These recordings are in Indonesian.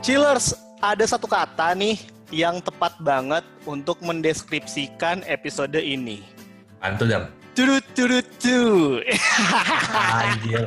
Chillers, ada satu kata nih yang tepat banget untuk mendeskripsikan episode ini. Antu dam. Turut turut tu. Anjir.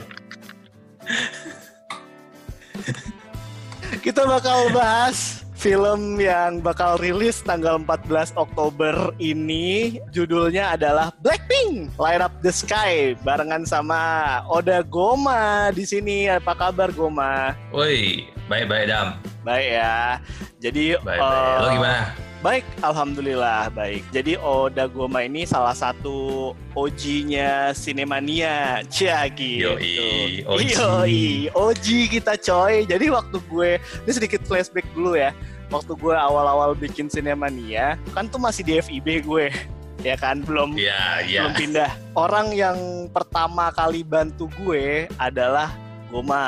Kita bakal bahas film yang bakal rilis tanggal 14 Oktober ini. Judulnya adalah Blackpink Light Up the Sky barengan sama Oda Goma di sini. Apa kabar Goma? Woi, baik-baik dam. Baik ya. Jadi Baik-baik. Lo eh, gimana? Baik, alhamdulillah baik. Jadi Oda Goma ini salah satu OG-nya Sinemania. Cia gitu. Yoi, OG. Yoi, OG kita coy. Jadi waktu gue, ini sedikit flashback dulu ya. Waktu gue awal-awal bikin Sinemania, kan tuh masih di FIB gue. Ya kan, belum Iya, iya. belum pindah. Orang yang pertama kali bantu gue adalah Goma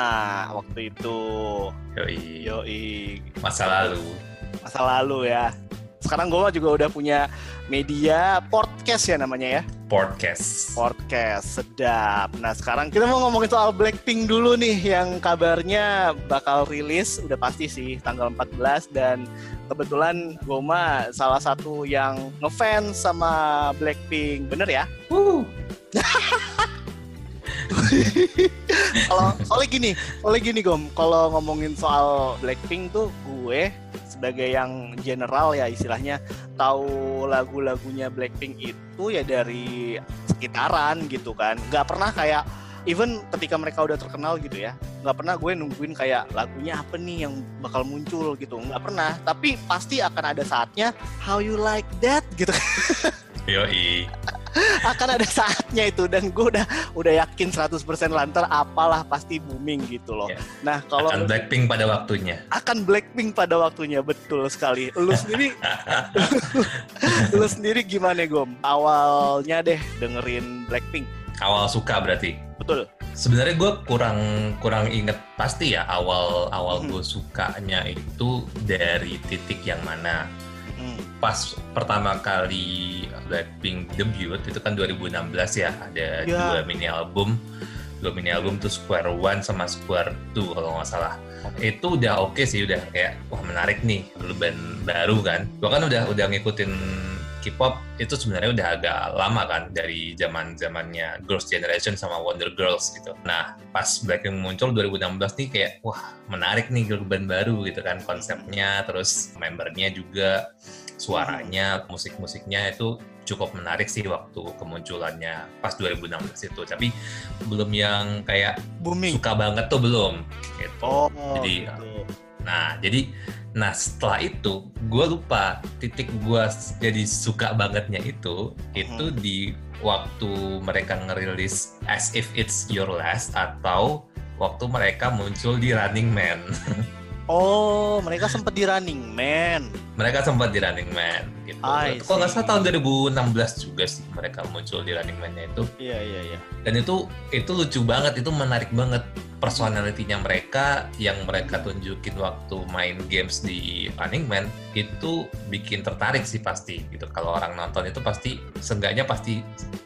waktu itu. Yoi. Yoi, Masa lalu. masa lalu ya. Sekarang gue juga udah punya media podcast ya namanya ya. Podcast. Podcast sedap. Nah sekarang kita mau ngomongin soal Blackpink dulu nih yang kabarnya bakal rilis udah pasti sih tanggal 14 dan kebetulan Goma salah satu yang ngefans sama Blackpink bener ya? Kalau soalnya gini, soalnya gini Gom, kalau ngomongin soal Blackpink tuh gue sebagai yang general ya istilahnya tahu lagu-lagunya Blackpink itu ya dari sekitaran gitu kan. Nggak pernah kayak even ketika mereka udah terkenal gitu ya, nggak pernah gue nungguin kayak lagunya apa nih yang bakal muncul gitu, nggak pernah. Tapi pasti akan ada saatnya How You Like That gitu Yoi. Akan ada saatnya itu dan gue udah udah yakin 100% lantar apalah pasti booming gitu loh. Ya. Nah, kalau Akan Blackpink pada waktunya. akan Blackpink pada waktunya betul sekali. Lu sendiri lu sendiri gimana Gom? Awalnya deh dengerin Blackpink. Awal suka berarti. Betul. Sebenarnya gue kurang kurang inget pasti ya awal awal Hmm. gue sukanya itu dari titik yang mana. Hmm. Pas pertama kali Blackpink debut itu kan 2016 ya ada Ya. dua mini album dua mini album tuh Square One sama Square Two kalau nggak salah itu udah oke sih udah kayak wah menarik nih lu band baru kan gua kan udah udah ngikutin K-pop itu sebenarnya udah agak lama kan dari zaman zamannya Girls Generation sama Wonder Girls gitu. Nah pas Blackpink muncul 2016 nih kayak wah menarik nih girl band baru gitu kan konsepnya terus membernya juga suaranya musik-musiknya itu cukup menarik sih waktu kemunculannya pas 2016 itu tapi belum yang kayak Booming. suka banget tuh belum gitu. Oh, Jadi, gitu. Nah, jadi nah setelah itu gue lupa titik gue jadi suka bangetnya itu itu Hmm. di waktu mereka ngerilis As If It's Your Last atau waktu mereka muncul di Running Man. Oh, mereka sempet di Running Man. mereka sempat di Running Man gitu. Kalau nggak salah tahun 2016 juga sih mereka muncul di Running Man-nya itu. Iya, iya, iya. dan itu itu lucu banget itu menarik banget personalitinya mereka yang mereka tunjukin waktu main games di Running Man itu bikin tertarik sih pasti gitu. Kalau orang nonton itu pasti seenggaknya pasti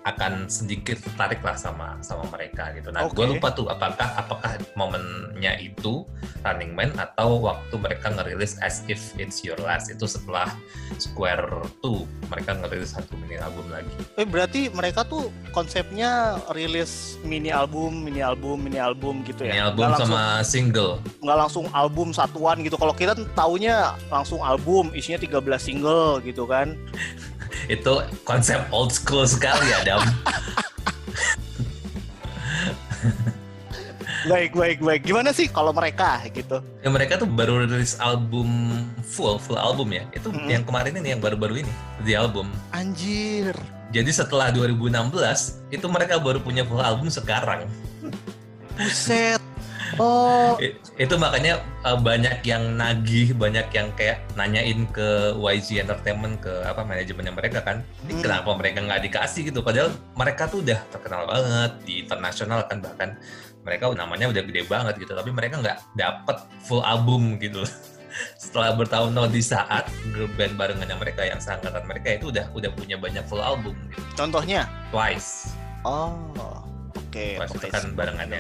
akan sedikit tertarik lah sama sama mereka gitu. Nah gue Oke. lupa tuh apakah apakah momennya itu Running Man atau waktu mereka ngerilis As If It's Your Last itu setelah Square 2 mereka ngerilis satu mini album lagi. Eh berarti mereka tuh konsepnya rilis mini album, mini album, mini album gitu ya? mini album langsung, sama single nggak langsung album satuan gitu. Kalau kita taunya langsung album, isinya 13 single gitu kan. itu konsep old school sekali Adam. Baik, baik, baik. Gimana sih kalau mereka gitu? ya, mereka tuh baru rilis album full, full album ya. Itu Mhm. yang kemarin ini, yang baru-baru ini di album. Anjir. Jadi setelah 2016 itu mereka baru punya full album sekarang. Buset. Oh, Itu makanya uh, banyak yang nagih, banyak yang kayak nanyain ke YG Entertainment ke apa manajemennya mereka kan, ini Hmm. kenapa mereka nggak dikasih gitu? Padahal mereka tuh udah terkenal banget di internasional kan bahkan mereka namanya udah gede banget gitu, tapi mereka nggak dapet full album gitu. Setelah bertahun-tahun di saat grup band barengannya mereka yang seangkatan mereka itu udah udah punya banyak full album gitu. contohnya? Twice. Oh, Oke, Twice itu oke. kan barengannya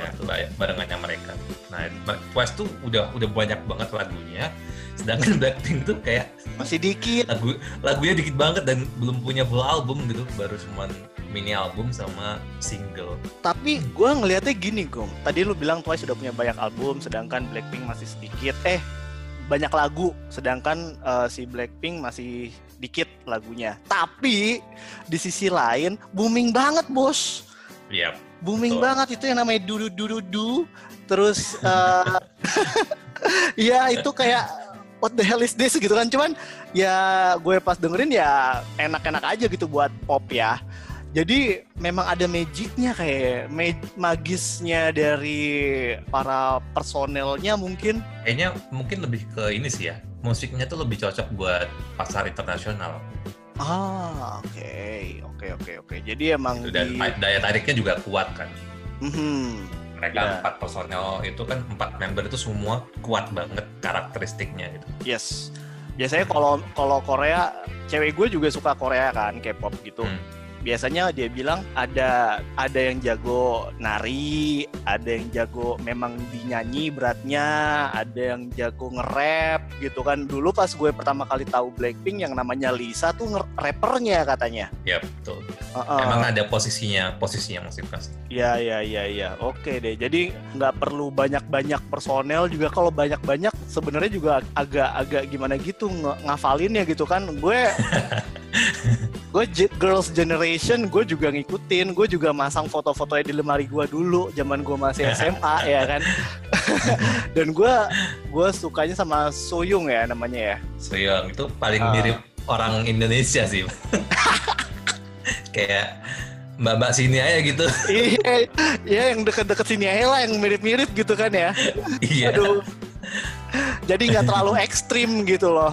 barengannya mereka. Nah, Twice tuh udah udah banyak banget lagunya, sedangkan Blackpink tuh kayak Masih dikit. lagu lagunya dikit banget dan belum punya full album gitu, baru cuman mini album sama single. Tapi gue ngelihatnya gini, Gom. Tadi lu bilang Twice sudah punya banyak album, sedangkan Blackpink masih sedikit. Eh, banyak lagu, sedangkan eh, si Blackpink masih dikit lagunya. Tapi di sisi lain booming banget, bos. Yap. Booming Betul. banget itu yang namanya du du du. Terus eh ya itu kayak what the hell is this gitu kan. Cuman ya gue pas dengerin ya enak-enak aja gitu buat pop ya. Jadi memang ada magicnya kayak mag- magisnya dari para personelnya mungkin. Kayaknya mungkin lebih ke ini sih ya. Musiknya tuh lebih cocok buat pasar internasional. Ah, oke, oke, oke, oke. Jadi emang Gitu. Dan di, daya tariknya juga kuat kan. Mhm. Mereka Ya. empat personel itu kan empat member itu semua kuat banget karakteristiknya gitu. Yes. Biasanya kalau kalau Korea, cewek gue juga suka Korea kan, K-pop gitu. Hmm. Biasanya dia bilang ada ada yang jago nari, ada yang jago memang dinyanyi beratnya, ada yang jago nge-rap gitu kan. Dulu pas gue pertama kali tahu Blackpink yang namanya Lisa tuh nge-rappernya katanya. Ya betul. Heeh. Emang ada posisinya posisinya masing-masing. Iya iya iya iya. Oke deh. Jadi nggak perlu banyak-banyak personel juga kalau banyak-banyak sebenarnya juga agak-agak gimana gitu ng- ngafalinnya gitu kan. Gue gue girls generation gue juga ngikutin. Gue juga masang foto-fotonya di lemari gue dulu zaman gue masih SMA ya kan. Dan gue gue sukanya sama Soyung ya namanya ya. Soyoung itu paling Ah. mirip orang Indonesia sih. Kayak mbak-mbak sini aja gitu. Iya, iya yang deket-deket sini aja lah yang mirip-mirip gitu kan ya. Iya. Aduh. Jadi nggak terlalu ekstrim gitu loh.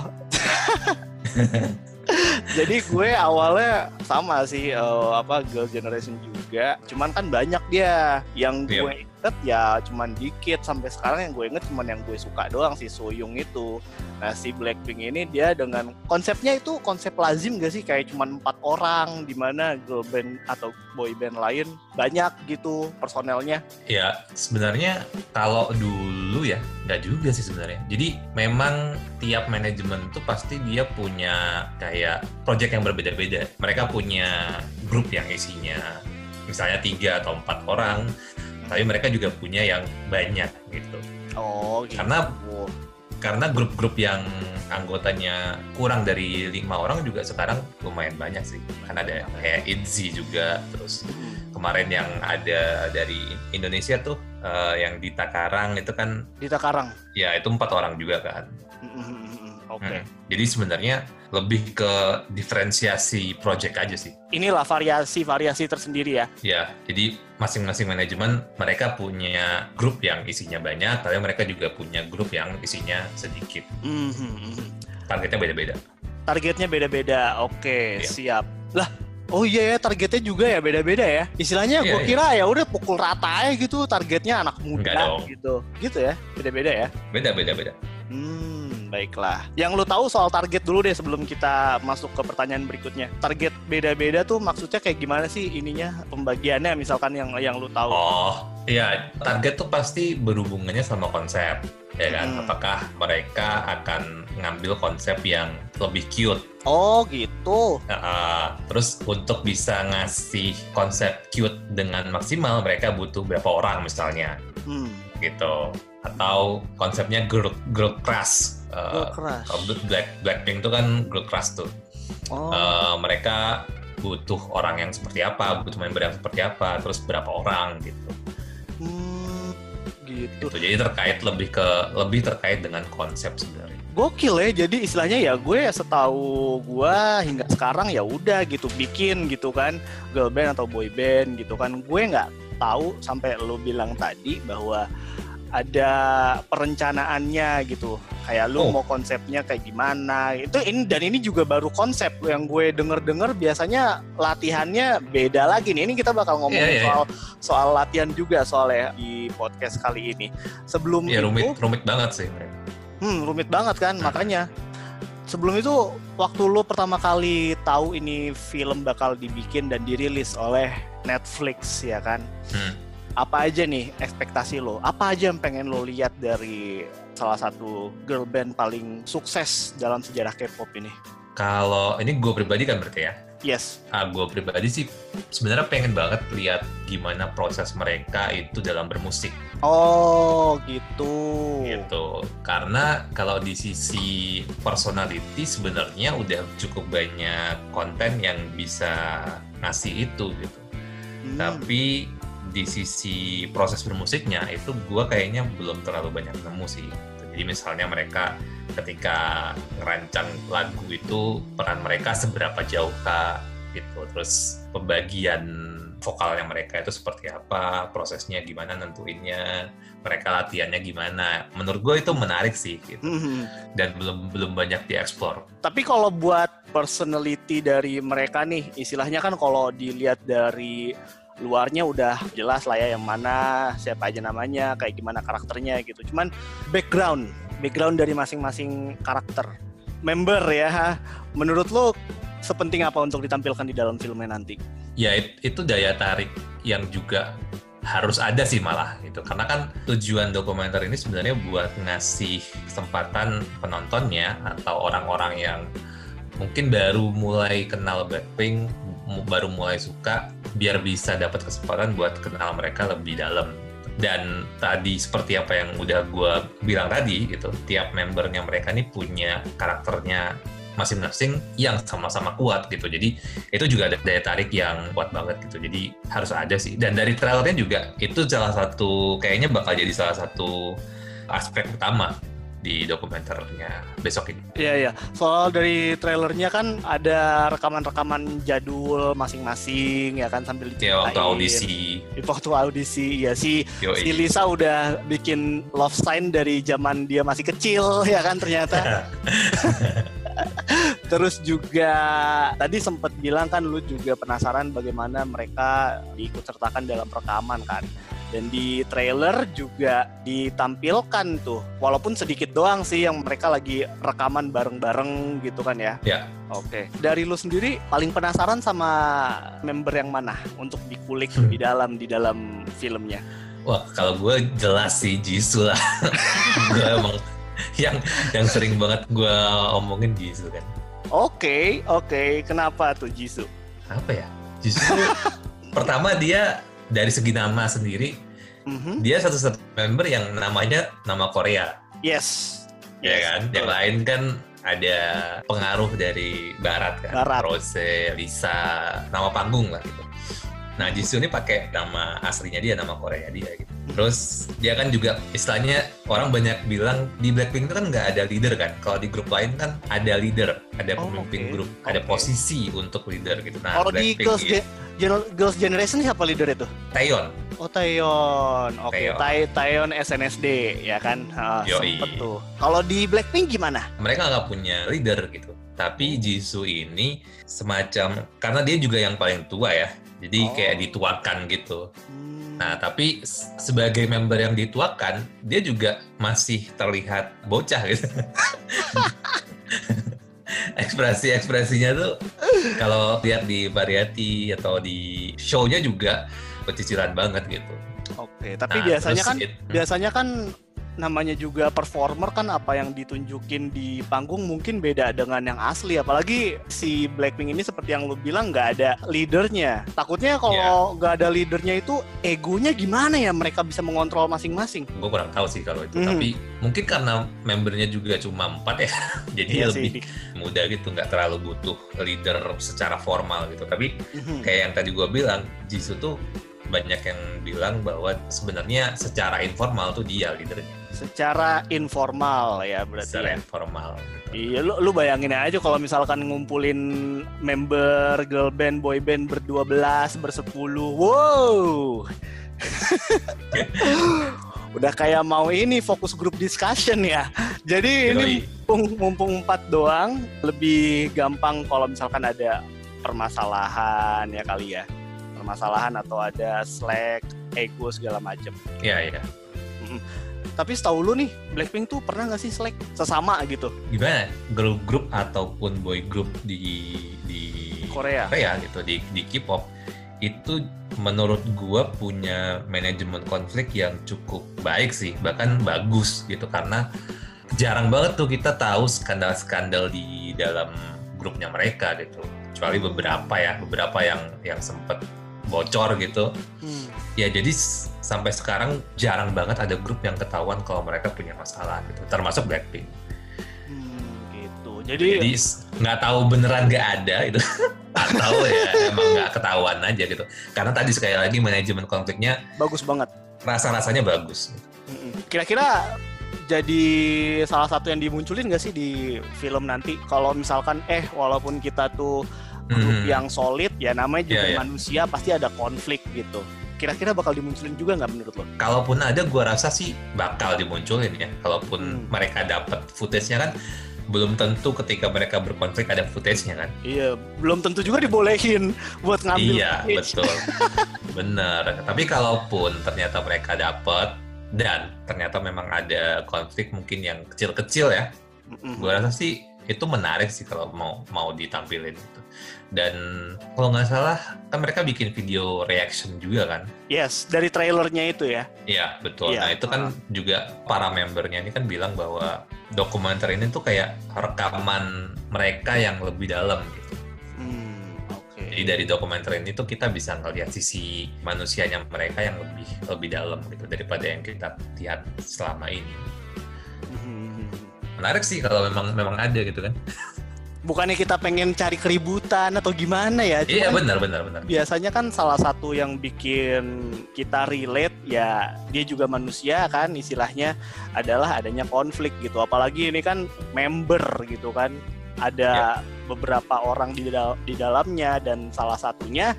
Jadi gue awalnya sama sih eh, apa girl generation juga. Cuman kan banyak dia yang Iya. gue inget ya cuman dikit sampai sekarang yang gue inget cuman yang gue suka doang si Soyoung itu. Nah si Blackpink ini dia dengan konsepnya itu konsep lazim gak sih kayak cuman empat orang di mana girl band atau boy band lain banyak gitu personelnya. Ya, sebenarnya kalau dulu ya, nggak juga sih sebenarnya. Jadi memang tiap manajemen tuh pasti dia punya kayak project yang berbeda-beda. Mereka punya grup yang isinya misalnya tiga atau empat orang, tapi mereka juga punya yang banyak gitu. Oh gitu. Karena karena grup-grup yang anggotanya kurang dari lima orang juga sekarang lumayan banyak sih. Kan ada kayak ITZY juga, terus kemarin yang ada dari Indonesia tuh eh, yang di Takarang itu kan Dita Karang. ya itu empat orang juga kan. Oke. Hmm. Jadi sebenarnya lebih ke diferensiasi project aja sih. Inilah variasi-variasi tersendiri ya. Ya, jadi masing-masing manajemen mereka punya grup yang isinya banyak, tapi mereka juga punya grup yang isinya sedikit. Mhm. Targetnya beda-beda. Targetnya beda-beda. Oke, Iya. siap. Lah, oh iya ya targetnya juga ya beda-beda ya. Istilahnya Iya, gue iya. kira ya udah pukul rata aja gitu targetnya anak muda gitu. Gitu ya. Beda-beda ya. Beda-beda beda. Hmm, baiklah. Yang lu tahu soal target dulu deh sebelum kita masuk ke pertanyaan berikutnya. Target beda-beda tuh maksudnya kayak gimana sih ininya pembagiannya misalkan yang yang lu tahu. Oh, iya, target tuh pasti berhubungannya sama konsep, ya kan? Hmm. Apakah mereka akan ngambil konsep yang lebih cute? Oh, gitu. Uh, terus untuk bisa ngasih konsep cute dengan maksimal, mereka butuh berapa orang misalnya, Hmm. gitu? Atau konsepnya girl girl crush? Uh, Girl crush. kalau Black Blackpink tuh kan girl crush tuh. Oh. Uh, mereka butuh orang yang seperti apa, butuh member yang seperti apa, terus berapa orang gitu. Hmm, gitu. gitu. Jadi terkait lebih ke lebih terkait dengan konsep sebenarnya. Gokil ya, jadi istilahnya ya gue setahu gue hingga sekarang ya udah gitu bikin gitu kan girl band atau boy band gitu kan gue nggak tahu sampai lo bilang tadi bahwa ada perencanaannya gitu kayak lu Oh. mau konsepnya kayak gimana itu ini dan ini juga baru konsep yang gue denger dengar biasanya latihannya beda lagi nih ini kita bakal ngomongin Iya, iya, iya. soal soal latihan juga soalnya di podcast kali ini sebelum Ya itu rumit rumit banget sih. Hmm, rumit banget kan, Hmm. makanya. Sebelum itu, waktu lu pertama kali tahu ini film bakal dibikin dan dirilis oleh Netflix, ya kan? Hmm. Apa aja nih ekspektasi lo? Apa aja yang pengen lo lihat dari salah satu girl band paling sukses dalam sejarah K-pop ini? Kalau ini gue pribadi kan berarti ya? Yes. Ah, gue pribadi sih sebenarnya pengen banget lihat gimana proses mereka itu dalam bermusik. Oh, gitu. Gitu. Karena kalau di sisi personality sebenarnya udah cukup banyak konten yang bisa ngasih itu gitu. Hmm. Tapi di sisi proses bermusiknya itu gue kayaknya belum terlalu banyak nemu sih. Jadi misalnya mereka ketika ngerancang lagu itu peran mereka seberapa jauh kah gitu terus pembagian vokalnya mereka itu seperti apa prosesnya gimana nentuinnya mereka latihannya gimana menurut gue itu menarik sih gitu Mhm. dan belum belum banyak dieksplor Tapi kalau buat personality dari mereka nih, istilahnya kan kalau dilihat dari luarnya udah jelas lah ya yang mana, siapa aja namanya, kayak gimana karakternya gitu. Cuman background, background dari masing-masing karakter member ya, menurut lo sepenting apa untuk ditampilkan di dalam filmnya nanti? ya it- itu daya tarik yang juga harus ada sih malah gitu karena kan tujuan dokumenter ini sebenarnya buat ngasih kesempatan penontonnya atau orang-orang yang mungkin baru mulai kenal Blackpink baru mulai suka biar bisa dapat kesempatan buat kenal mereka lebih dalam. Dan tadi seperti apa yang udah gue bilang tadi gitu tiap membernya mereka ini punya karakternya masing-masing yang sama-sama kuat gitu. Jadi itu juga ada daya tarik yang kuat banget gitu. Jadi harus ada sih. Dan dari trailernya juga itu salah satu kayaknya bakal jadi salah satu aspek utama di dokumenternya besok ini Iya iya. Soal dari trailernya kan ada rekaman-rekaman jadul masing-masing ya kan sambil ya waktu audisi Di waktu audisi ya si yoi. si Lisa udah bikin love sign dari zaman dia masih kecil ya kan ternyata. Terus juga tadi sempat bilang kan lu juga penasaran bagaimana mereka diikut sertakan dalam rekaman kan. Dan di trailer juga ditampilkan tuh, walaupun sedikit doang sih yang mereka lagi rekaman bareng-bareng gitu kan ya. Ya. Oke. Dari lu sendiri paling penasaran sama member yang mana untuk dikulik Hmm. lebih dalam di dalam filmnya? wah kalau gue jelas sih Jisoo lah gue emang yang yang sering banget gue omongin Jisoo kan Oke, oke. Kenapa tuh Jisoo? apa ya Jisoo pertama dia dari segi nama sendiri Mhm. dia satu-satu member yang namanya nama Korea Yes. ya Yes, kan betul. yang lain kan ada pengaruh dari barat kan Barat. Rose Lisa nama panggung lah gitu nah Jisoo ini pakai nama aslinya dia nama Korea dia gitu terus dia kan juga istilahnya orang banyak bilang di Blackpink itu kan nggak ada leader kan kalau di grup lain kan ada leader ada Oh, pemimpin oke. grup ada Oke. posisi untuk leader gitu nah Kalau di Girls, Ge- Gen- Girls Generation siapa leader itu? Taeyeon Oh Taeyeon, oke. Tae Taeyeon SNSD ya kan, Yoi. sempet tuh. Kalau di Blackpink gimana? mereka nggak punya leader gitu. Tapi Jisoo ini semacam karena dia juga yang paling tua ya, jadi Oh. kayak dituakan gitu. Hmm, Nah tapi sebagai member yang dituakan, dia juga masih terlihat bocah gitu. Ekspresi-ekspresinya tuh kalau lihat di variety atau di show-nya juga pecicilan banget gitu. oke. Tapi Nah, biasanya kan, it- biasanya kan namanya juga performer kan apa yang ditunjukin di panggung mungkin beda dengan yang asli. Apalagi si Blackpink ini seperti yang lu bilang nggak ada leadernya. Takutnya kalau nggak ada leadernya itu egonya gimana ya mereka bisa mengontrol masing-masing? gue kurang tahu sih kalau itu Mhm. tapi mungkin karena membernya juga cuma empat ya jadi Iya lebih sih. muda gitu nggak terlalu butuh leader secara formal gitu tapi Mhm. kayak yang tadi gue bilang Jisoo tuh banyak yang bilang bahwa sebenarnya secara informal tuh dia leadernya Secara informal ya berarti secara ya. informal. Iya, lu, lu bayangin aja kalau misalkan ngumpulin member girl band, boy band berdua belas, bersepuluh, wow, udah kayak mau ini fokus grup discussion ya. Jadi ini mumpung, mumpung empat doang, lebih gampang kalau misalkan ada permasalahan ya kali ya, permasalahan atau ada slack, ego segala macem. Iya iya Tapi setahu lu nih, Blackpink tuh pernah nggak sih slack sesama gitu gimana girl group ataupun boy group di di Korea? Korea gitu di di K-pop itu menurut gua punya manajemen konflik yang cukup baik sih, bahkan bagus gitu karena jarang banget tuh kita tahu skandal-skandal di dalam grupnya mereka gitu. Kecuali beberapa ya, beberapa yang yang sempet bocor gitu. Hmm. Ya jadi sampai sekarang jarang banget ada grup yang ketahuan kalau mereka punya masalah gitu, termasuk Blackpink. Hmm, gitu. Jadi, Jadi nggak tahu beneran nggak ada itu atau ya emang nggak ketahuan aja gitu. Karena tadi sekali lagi manajemen konfliknya bagus banget. rasa-rasanya bagus. Mm-mm. Kira-kira jadi salah satu yang dimunculin gak sih di film nanti? Kalau misalkan eh walaupun kita tuh grup Hmm. yang solid ya namanya juga Iya, iya. manusia pasti ada konflik gitu. Kira-kira bakal dimunculin juga nggak menurut lo? Kalaupun ada, gua rasa sih bakal dimunculin ya. Kalaupun Hmm. mereka dapat footage-nya kan, belum tentu ketika mereka berkonflik ada footage-nya kan. Iya, belum tentu juga dibolehin buat ngambil. iya, footage. betul. Bener. Tapi kalaupun ternyata mereka dapat dan ternyata memang ada konflik mungkin yang kecil-kecil ya, Mm-mm. gue rasa sih itu menarik sih kalau mau mau ditampilin gitu. Dan kalau nggak salah kan mereka bikin video reaction juga kan? Yes, dari trailernya itu ya. Iya betul. Iya. Nah itu kan juga para membernya ini kan bilang bahwa dokumenter ini tuh kayak rekaman mereka yang lebih dalam gitu. Hmm, oke. Jadi dari dokumenter ini tuh kita bisa ngelihat sisi manusianya mereka yang lebih lebih dalam gitu daripada yang kita lihat selama ini. Menarik sih kalau memang memang ada gitu kan? Bukannya kita pengen cari keributan atau gimana ya? Iya cuman benar benar benar. biasanya kan salah satu yang bikin kita relate ya dia juga manusia kan istilahnya adalah adanya konflik gitu apalagi ini kan member gitu kan ada beberapa orang di dal- di dalamnya dan salah satunya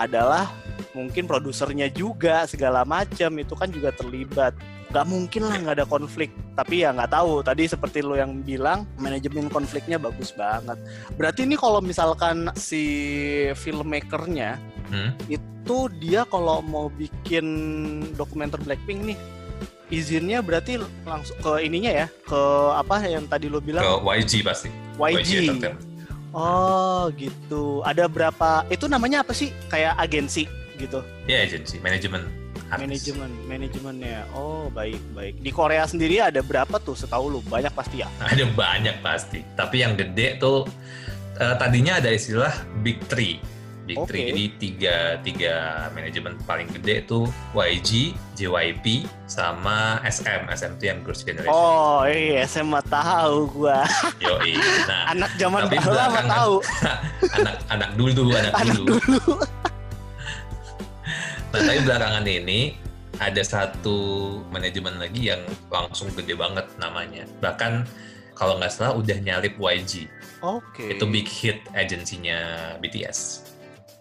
adalah mungkin produsernya juga segala macam itu kan juga terlibat nggak mungkin lah nggak ada konflik tapi ya nggak tahu tadi seperti lo yang bilang manajemen konfliknya bagus banget berarti ini kalau misalkan si filmmakernya Hmm? itu dia kalau mau bikin dokumenter Blackpink nih izinnya berarti langsung ke ininya ya ke apa yang tadi lo Ke bilang YG pasti. YG. Entertainment. Oh gitu. Ada berapa? Itu namanya apa sih? Kayak agensi gitu. Ya agency, manajemen artis. Manajemen, manajemennya. Oh baik baik. Di Korea sendiri ada berapa tuh? Setahu lu banyak pasti ya. Ada banyak pasti. Tapi yang gede tuh eh, tadinya ada istilah Big Three. Big Oke. Three. Jadi tiga tiga manajemen paling gede tuh YG, JYP, sama SM. SM itu yang Girls' Generation. Oh iya, saya mah tahu gua. Yoi. Nah, Anak zaman Tapi belakangan- tahu. anak anak dulu, anak, Anak dulu. dulu. Nah, tapi belakangan ini ada satu manajemen lagi yang langsung gede banget namanya. Bahkan kalau nggak salah udah nyalip YG. Oke. Itu big hit agensinya BTS.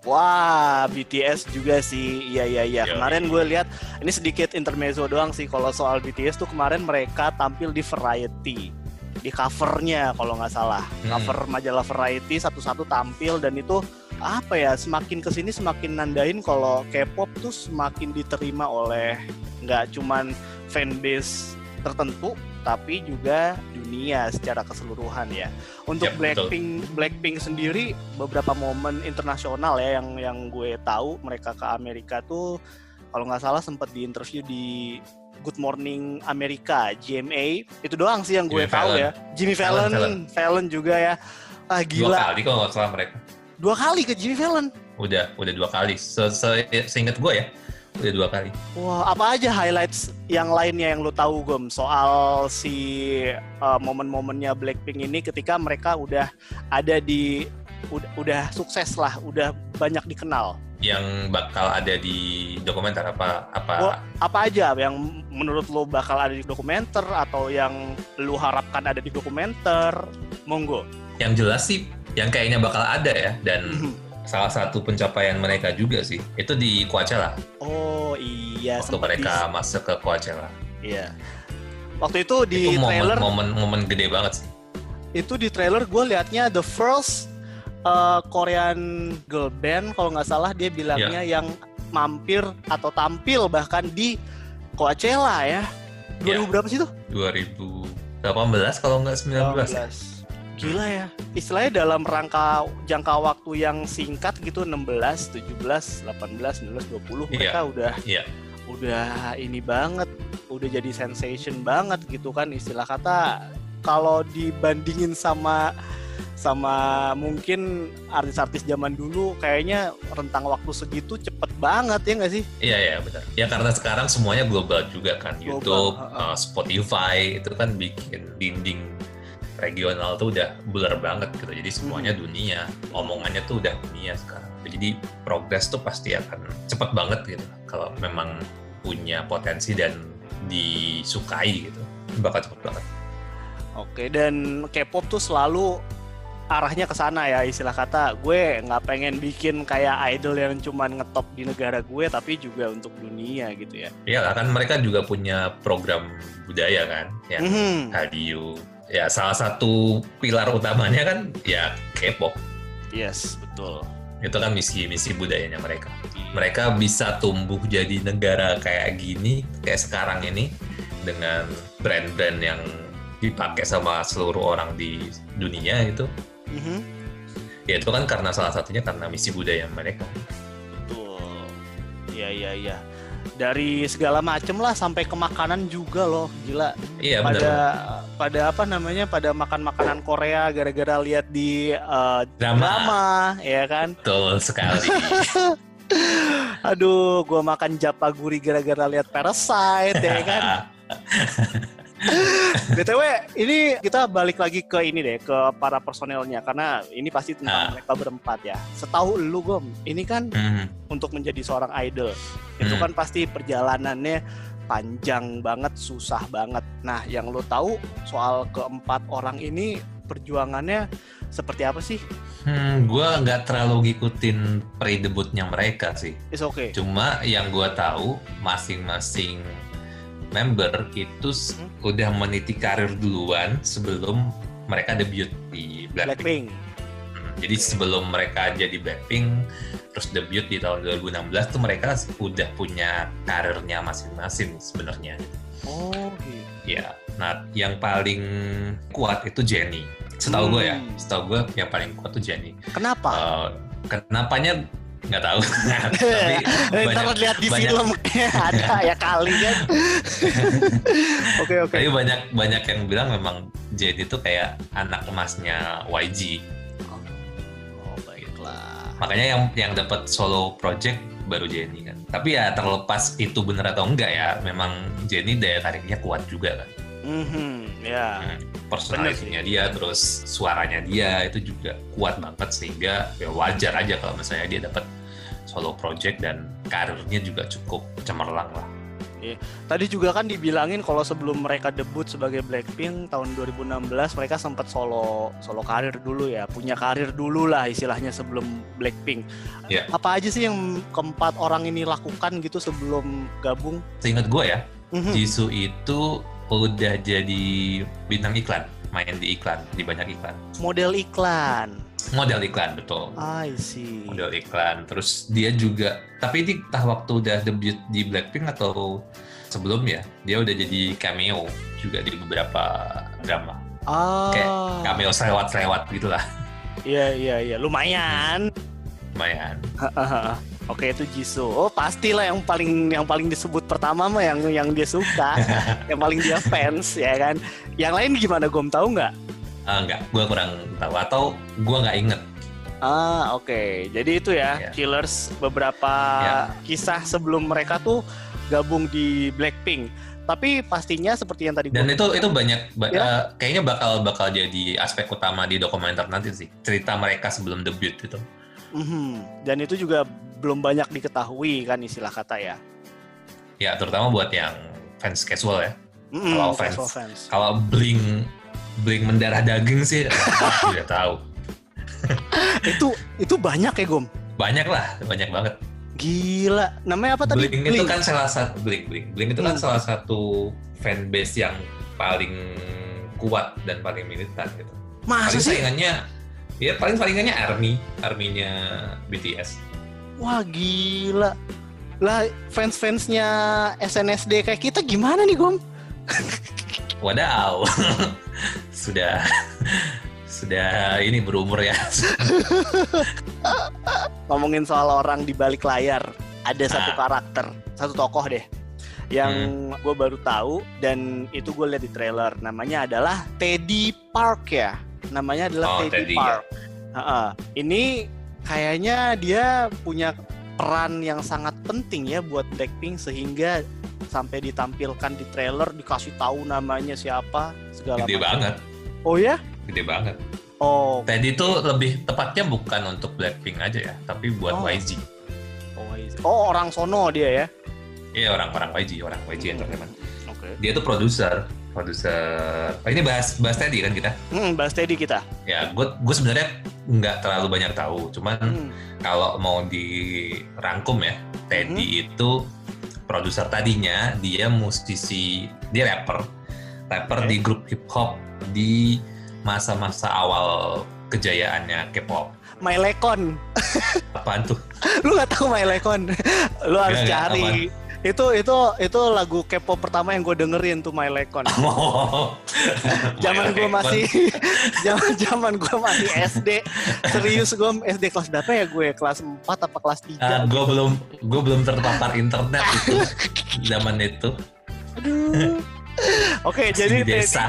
Wah, BTS juga sih. Iya iya iya. Kemarin gue lihat ini sedikit intermezzo doang sih kalau soal BTS tuh kemarin mereka tampil di Variety. Di covernya kalau nggak salah. Hmm. Cover majalah Variety satu-satu tampil dan itu apa ya semakin ke sini semakin nandain kalau K-pop tuh semakin diterima oleh nggak cuman fanbase tertentu tapi juga dunia secara keseluruhan ya. Untuk Yap, betul. Blackpink Blackpink sendiri beberapa momen internasional ya yang yang gue tahu mereka ke Amerika tuh kalau nggak salah sempat diinterview di Good Morning Amerika GMA itu doang sih yang gue Jimmy tahu Fallon. ya. Jimmy Fallon, Fallon, Fallon. Juga ya. Ah Dua gila, kali kalau nggak salah mereka. Dua kali ke Jimmy Fallon. Udah, udah dua kali. Se -se Seingat gue ya, udah dua kali. Wah, apa aja highlights yang lainnya yang lo tahu Gom soal si uh, momen-momennya Blackpink ini ketika mereka udah ada di udah, udah sukses lah, udah banyak dikenal. Yang bakal ada di dokumenter apa apa apa aja yang menurut lo bakal ada di dokumenter atau yang lo harapkan ada di dokumenter? Monggo. yang jelas sih yang kayaknya bakal ada ya dan salah satu pencapaian mereka juga sih itu di Coachella Oh iya, waktu mereka masuk ke Coachella di- iya. Waktu itu di itu momen, trailer momen momen gede banget sih itu di trailer gue liatnya the first uh, Korean girl band kalau nggak salah dia bilangnya Ya. yang mampir atau tampil bahkan di Coachella ya. 2000 Ya. berapa sih itu? 2018 kalau nggak 19 ya. Gila ya. Istilahnya dalam rangka jangka waktu yang singkat gitu 16, 17, 18, 19, 20 mereka udah Iya. udah ini banget, udah jadi sensation banget gitu kan istilah kata kalau dibandingin sama sama mungkin artis-artis zaman dulu kayaknya rentang waktu segitu cepet banget ya nggak sih? Iya iya benar. Ya karena sekarang semuanya global juga kan Global, YouTube, uh, Spotify itu kan bikin dinding regional tuh udah blur banget gitu. Jadi semuanya Hmm. dunia, omongannya tuh udah dunia sekarang. Jadi progres tuh pasti akan cepet banget gitu. Kalau memang punya potensi dan disukai gitu, bakal cepet banget. Oke dan K-pop tuh selalu arahnya ke sana ya istilah kata gue nggak pengen bikin kayak idol yang cuman ngetop di negara gue tapi juga untuk dunia gitu ya. Iya kan mereka juga punya program budaya kan, yang Mhm. Hallyu. Ya salah satu pilar utamanya kan ya K-pop. Yes betul. itu kan misi-misi budayanya mereka. Mereka bisa tumbuh jadi negara kayak gini, kayak sekarang ini, dengan brand-brand yang dipakai sama seluruh orang di dunia itu. Mhm. Ya itu kan karena salah satunya karena misi budaya mereka. Betul. Iya iya iya. Dari segala macem lah sampai ke makanan juga loh, gila. Iya pada benar. pada apa namanya? Pada makan makanan Korea gara-gara lihat di eh, Drama. drama, ya kan? Betul sekali. Aduh, gua makan japaguri gara-gara lihat Parasite, ya kan? BTW, ini kita balik lagi ke ini deh, ke para personelnya karena ini pasti tentang Ah. mereka berempat ya. Setahu lu, Gom, ini kan Hmm, untuk menjadi seorang idol itu Hmm. kan pasti perjalanannya panjang banget, susah banget. Nah, yang lo tahu soal keempat orang ini perjuangannya seperti apa sih? hmm, gue nggak terlalu ngikutin pre-debutnya mereka sih. It's okay. Cuma yang gue tahu masing-masing member itu Hmm. udah meniti karir duluan sebelum mereka debut di Blackpink. Blackpink. Hmm, Jadi sebelum mereka jadi Blackpink terus debut di tahun 2016 tuh mereka udah punya karirnya masing-masing sebenarnya. Oh, gitu. Ya, nah yang paling kuat itu Jennie. Setahu gue ya, Hmm. setahu gue yang paling kuat tuh Jennie. Kenapa? Eh, kenapanya nggak tahu. Tapi banyak, lihat di banyak- film ada ya kali kan. Oke oke. tapi banyak banyak yang bilang memang Jennie itu kayak anak emasnya YG. Oh baiklah. Makanya yang yang dapat solo project baru Jennie kan. Tapi ya terlepas itu bener atau enggak ya, memang Jennie daya tariknya kuat juga kan. Mhm, ya. Personalitinya dia, terus suaranya dia itu juga kuat banget sehingga ya wajar aja kalau misalnya dia dapat solo project dan karirnya juga cukup cemerlang lah. Tadi juga kan dibilangin kalau sebelum mereka debut sebagai Blackpink tahun 2016 mereka sempat solo solo karir dulu ya, punya karir dulu lah istilahnya sebelum Blackpink. Iya. Apa aja sih yang keempat orang ini lakukan gitu sebelum gabung? Seingat gue ya, Mhm. Jisoo itu udah jadi bintang iklan, main di iklan, di banyak iklan. Model iklan. Model iklan, betul. I see. Model iklan. Terus dia juga, tapi ini entah waktu udah debut di Blackpink atau sebelum ya, dia udah jadi cameo juga di beberapa drama. Ah. Kayak Cameo selewat-selewat gitu lah. Iya iya iya, lumayan. Lumayan. Oke itu Jisoo. Oh pastilah yang paling yang paling disebut pertama mah yang yang dia suka, yang paling dia fans ya kan. Yang lain gimana Gom tahu nggak? Ah, enggak, gue kurang tahu. Atau gue nggak inget. Ah oke. Jadi itu ya Iya. Killers beberapa Iya. kisah sebelum mereka tuh gabung di Blackpink. Tapi pastinya seperti yang tadi Dan itu itu banyak, ba- Ya. eh, kayaknya bakal bakal jadi aspek utama di dokumenter nanti sih. Cerita mereka sebelum debut itu. Mhm. Dan itu juga belum banyak diketahui kan istilah kata ya. Ya, terutama buat yang fans casual ya. Mhm, Kalau casual fans. fans. Kalau bling bling mendarah daging sih, tidak tahu. itu itu banyak ya Gom. Banyak lah, banyak banget. Gila. Namanya apa tadi? Bling itu kan salah satu bling bling bling itu kan Hmm. salah satu fanbase yang paling kuat dan paling militan gitu. Masa paling sih? saingannya, ya paling saingannya Army, Army-nya BTS. Wah gila. Lah fans-fansnya SNSD kayak kita gimana nih Gom? Wadaw, sudah sudah ini berumur ya. Ngomongin soal orang di balik layar, ada satu Ah. karakter, satu tokoh deh yang Hmm. gue baru tahu dan itu gue lihat di trailer. Namanya adalah Teddy Park ya. Namanya adalah Oh, Teddy, Teddy, ya. Park. Ha-ha. Ini kayaknya dia punya peran yang sangat penting ya buat Blackpink sehingga sampai ditampilkan di trailer dikasih tahu namanya siapa segala Gede macam. banget, Oh ya? gede banget. Oh, Teddy itu lebih tepatnya bukan untuk Blackpink aja ya, tapi buat Oh. YG. oh, oh orang sono dia ya. Iya orang-orang YG, orang YG Entertainment. Oke. Dia tuh produser, produser. Oh, ini bahas bahas Teddy kan kita? Hmm, bahas Teddy kita. Ya, gue gue sebenarnya nggak terlalu banyak tahu, cuman Hmm. kalau mau dirangkum ya, Teddy itu produser tadinya dia musisi, dia rapper, rapper Oke. di grup hip hop di masa-masa awal kejayaannya K-pop. My Lekon. Apaan tuh? Lu gak tahu My Lekon? Lu harus nggak, cari. Itu itu itu lagu K-pop pertama yang gue dengerin tuh My Lekon. Oh, Zaman gue masih zaman zaman gue masih SD. Serius gue SD kelas berapa ya gue? Kelas 4 apa kelas 3? gue belum gue belum terpapar internet itu zaman itu Aduh. Oke, Masih jadi di desa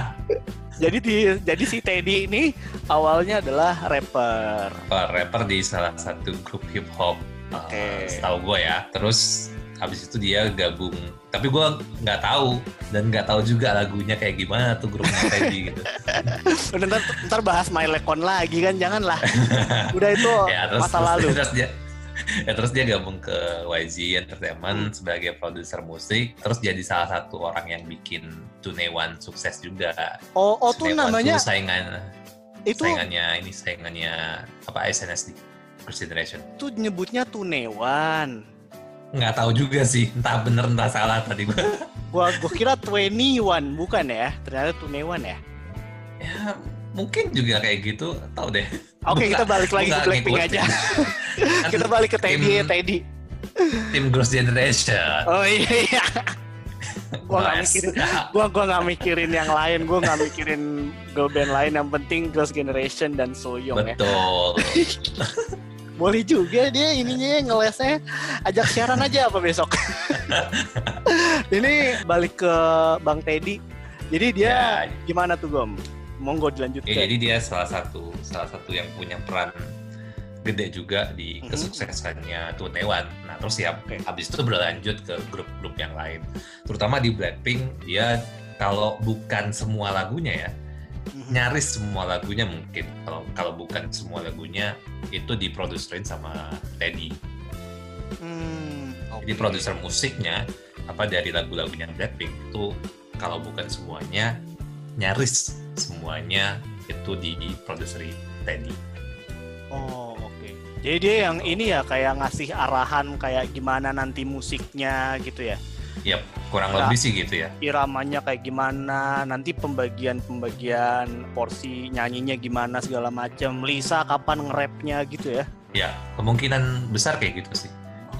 jadi di jadi si Teddy ini awalnya adalah rapper. Oh, rapper di salah satu grup hip hop uh, Oke. setahu gue ya terus habis itu dia gabung tapi gue nggak tahu dan nggak tahu juga lagunya kayak gimana tuh grupnya Teddy gitu Udah, ntar, ntar bahas My Lekon lagi kan, janganlah. Udah itu ya terus masa terus, lalu. terus dia ya terus dia gabung ke YG Entertainment sebagai produser musik terus jadi salah satu orang yang bikin Tunewan sukses juga Oh, oh tuh namanya tuh saingan itu saingannya ini saingannya apa SNSD First Generation tuh nyebutnya Tunewan. Nggak tahu juga sih entah bener entah salah tadi Gua gua kira 21 bukan ya? Ternyata Tunewan ya. ya mungkin juga kayak gitu tahu deh Oke, Gua kita balik lagi ke Blackpink aja. Kan kita balik ke Teddy ya, tim- Teddy. tim Girls Generation Oh iya. iya. gua nggak mikirin gua gua nggak mikirin yang lain, gua nggak mikirin girl band lain, yang penting Girls Generation dan Soyoung ya. Boleh juga dia ininya ngelesnya ajak siaran aja apa besok. Ini balik ke Bang Teddy. Jadi dia ya, gimana tuh Gom? Monggo ya, dilanjutkan. jadi dia salah satu salah satu yang punya peran gede juga di Mhm. kesuksesannya Tunewan. Nah terus ya Oke. habis itu berlanjut ke grup-grup yang lain. Terutama di Blackpink dia kalau bukan semua lagunya ya. Nyaris semua lagunya mungkin kalau kalau bukan semua lagunya itu diproduserin sama Teddy Hmm, jadi oke. produser musiknya apa dari lagu-lagunya Blackpink itu kalau bukan semuanya nyaris semuanya itu diproduseri Teddy Oh, oke. Jadi dia yang ini ya kayak ngasih arahan kayak gimana nanti musiknya gitu ya. Yap, kurang Nah. lebih sih gitu ya Iramanya kayak gimana, nanti pembagian-pembagian porsi nyanyinya gimana segala macam. Lisa kapan nge-rapnya gitu ya. ya kemungkinan besar kayak gitu sih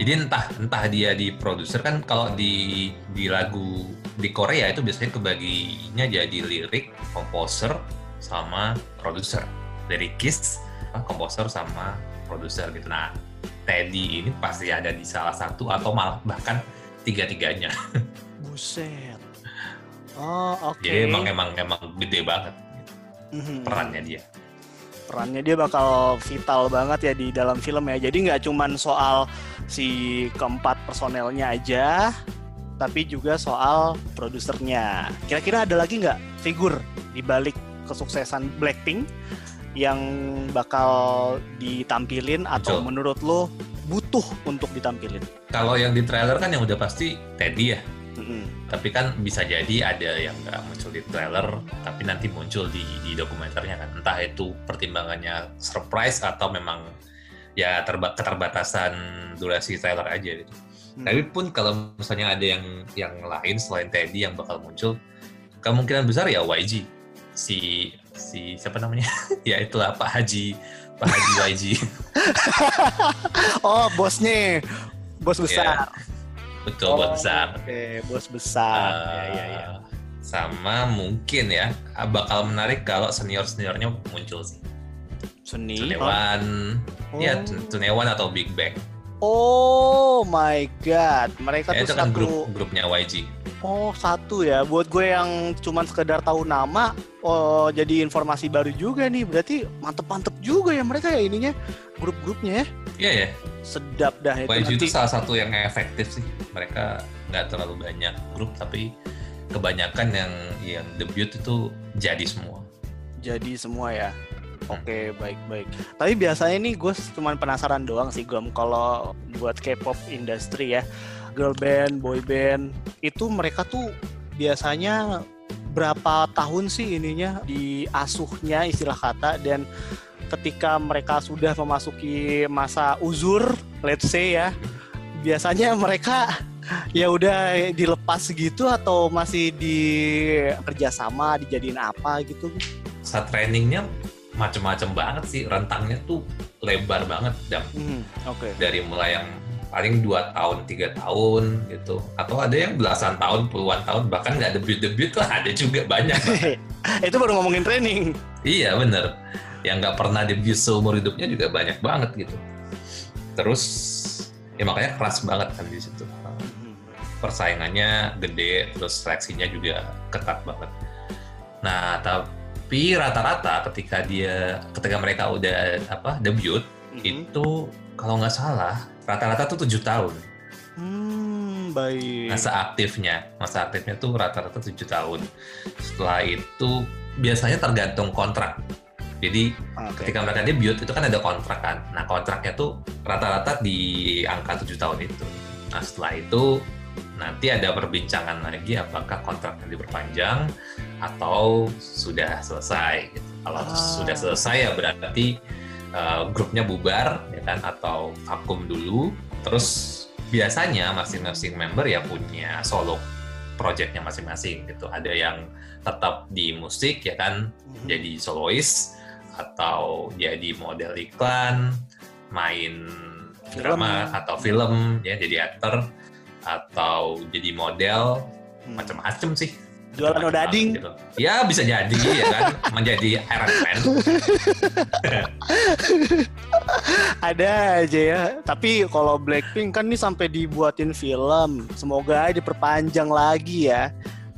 jadi entah entah dia di produser kan kalau di di lagu di Korea itu biasanya kebaginya jadi lirik komposer sama produser lirikis komposer sama produser gitu nah Teddy ini pasti ada di salah satu atau malah bahkan tiga-tiganya Buset. Oh, oke. jadi emang emang emang gede banget Mhm. perannya dia perannya dia bakal vital banget ya di dalam film ya. Jadi nggak cuman soal si keempat personelnya aja, tapi juga soal produsernya. Kira-kira ada lagi nggak figur di balik kesuksesan Blackpink yang bakal ditampilin atau Betul. menurut lo butuh untuk ditampilin? kalau yang di trailer kan yang udah pasti Teddy ya Mm-mm. tapi kan bisa jadi ada yang nggak muncul di trailer tapi nanti muncul di di dokumenternya kan entah itu pertimbangannya surprise atau memang ya terba keterbatasan durasi trailer aja gitu Hmm. tapi pun kalau misalnya ada yang yang lain selain Teddy yang bakal muncul kemungkinan besar ya YG si si siapa namanya ya itulah Pak Haji Pak Haji YG Oh, bosnya, bos Iya. besar. betul buat Oh, besar Oke, bos besar. ya, ya, ya. Eh, sama mungkin ya bakal menarik kalau senior seniornya muncul sih. Seni. Tunewan, Oh. ya Tunewan atau Big Bang. Oh my god, mereka Ya, tuh itu kan satu. grup grupnya YG. Oh satu ya. Buat gue yang cuman sekedar tahu nama, oh jadi informasi baru juga nih. Berarti mantep-mantep juga ya mereka ya ininya grup-grupnya ya. Iya ya, Sedap dah itu YG itu salah satu yang efektif sih. Mereka nggak terlalu banyak grup, tapi kebanyakan yang yang debut itu jadi semua. Jadi semua ya. Hmm. Oke, baik-baik. Tapi biasanya nih gue cuman penasaran doang sih Gom kalau buat K-pop industry ya. Girl band, boy band, itu mereka tuh biasanya berapa tahun sih ininya diasuhnya istilah kata dan ketika mereka sudah memasuki masa uzur, let's say ya, biasanya mereka ya udah dilepas gitu atau masih di kerjasama dijadiin apa gitu Saat trainingnya macem-macem banget sih, rentangnya tuh lebar banget. Dan Hmm, oke. dari mulai yang paling dua tahun tiga tahun gitu. Atau ada yang belasan tahun puluhan tahun bahkan nggak debut debut lah ada juga banyak. Itu baru ngomongin training. iya bener. Yang nggak pernah debut seumur hidupnya juga banyak banget gitu. Terus ya makanya keras banget kan di situ. Persaingannya gede terus seleksinya juga ketat banget. Nah tapi rata-rata ketika dia ketika mereka udah apa debut Mhm. itu kalau nggak salah rata-rata tuh tujuh tahun Hmm, baik. masa aktifnya masa aktifnya tuh rata-rata tujuh tahun setelah itu biasanya tergantung kontrak jadi Oke. ketika mereka debut itu kan ada kontrak kan nah kontraknya tuh rata-rata di angka tujuh tahun itu nah setelah itu nanti ada perbincangan lagi apakah kontraknya diperpanjang atau sudah selesai gitu. kalau Ah. sudah selesai ya berarti uh, grupnya bubar ya kan atau vakum dulu terus biasanya masing-masing member ya punya solo projectnya masing-masing gitu ada yang tetap di musik ya kan Mhm. jadi solois atau jadi model iklan, main Film. drama atau film ya jadi aktor atau jadi model Hmm. macam-macam sih. Jualan odading. gitu. Ya bisa jadi ya kan menjadi Iron Man. Ada aja ya. Tapi kalau Blackpink kan nih sampai dibuatin film. Semoga aja diperpanjang lagi ya.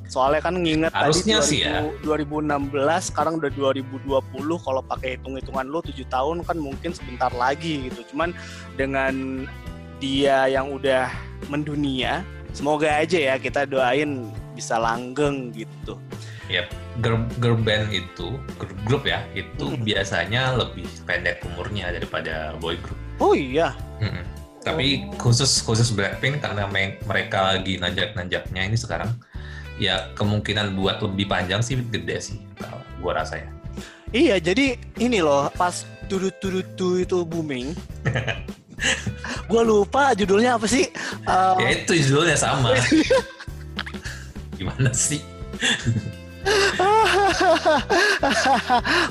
Soalnya kan nginget Harusnya tadi sih ya. 2016, sekarang udah 2020. Kalau pakai hitung-hitungan lu 7 tahun kan mungkin sebentar lagi gitu. Cuman dengan dia yang udah mendunia, semoga aja ya kita doain bisa langgeng gitu. Girl, girl band itu grup, grup ya itu Hmm. biasanya lebih pendek umurnya daripada boy group. Oh iya. Mm-mm. Tapi Oh. khusus khusus Blackpink karena me- mereka lagi nanjak-nanjaknya ini sekarang, ya kemungkinan buat lebih panjang sih gede sih, kalau gua rasa ya. Iya, jadi ini loh pas turut-turutu itu booming. gua lupa judulnya apa sih? Eh, Ya itu judulnya sama. Gimana sih?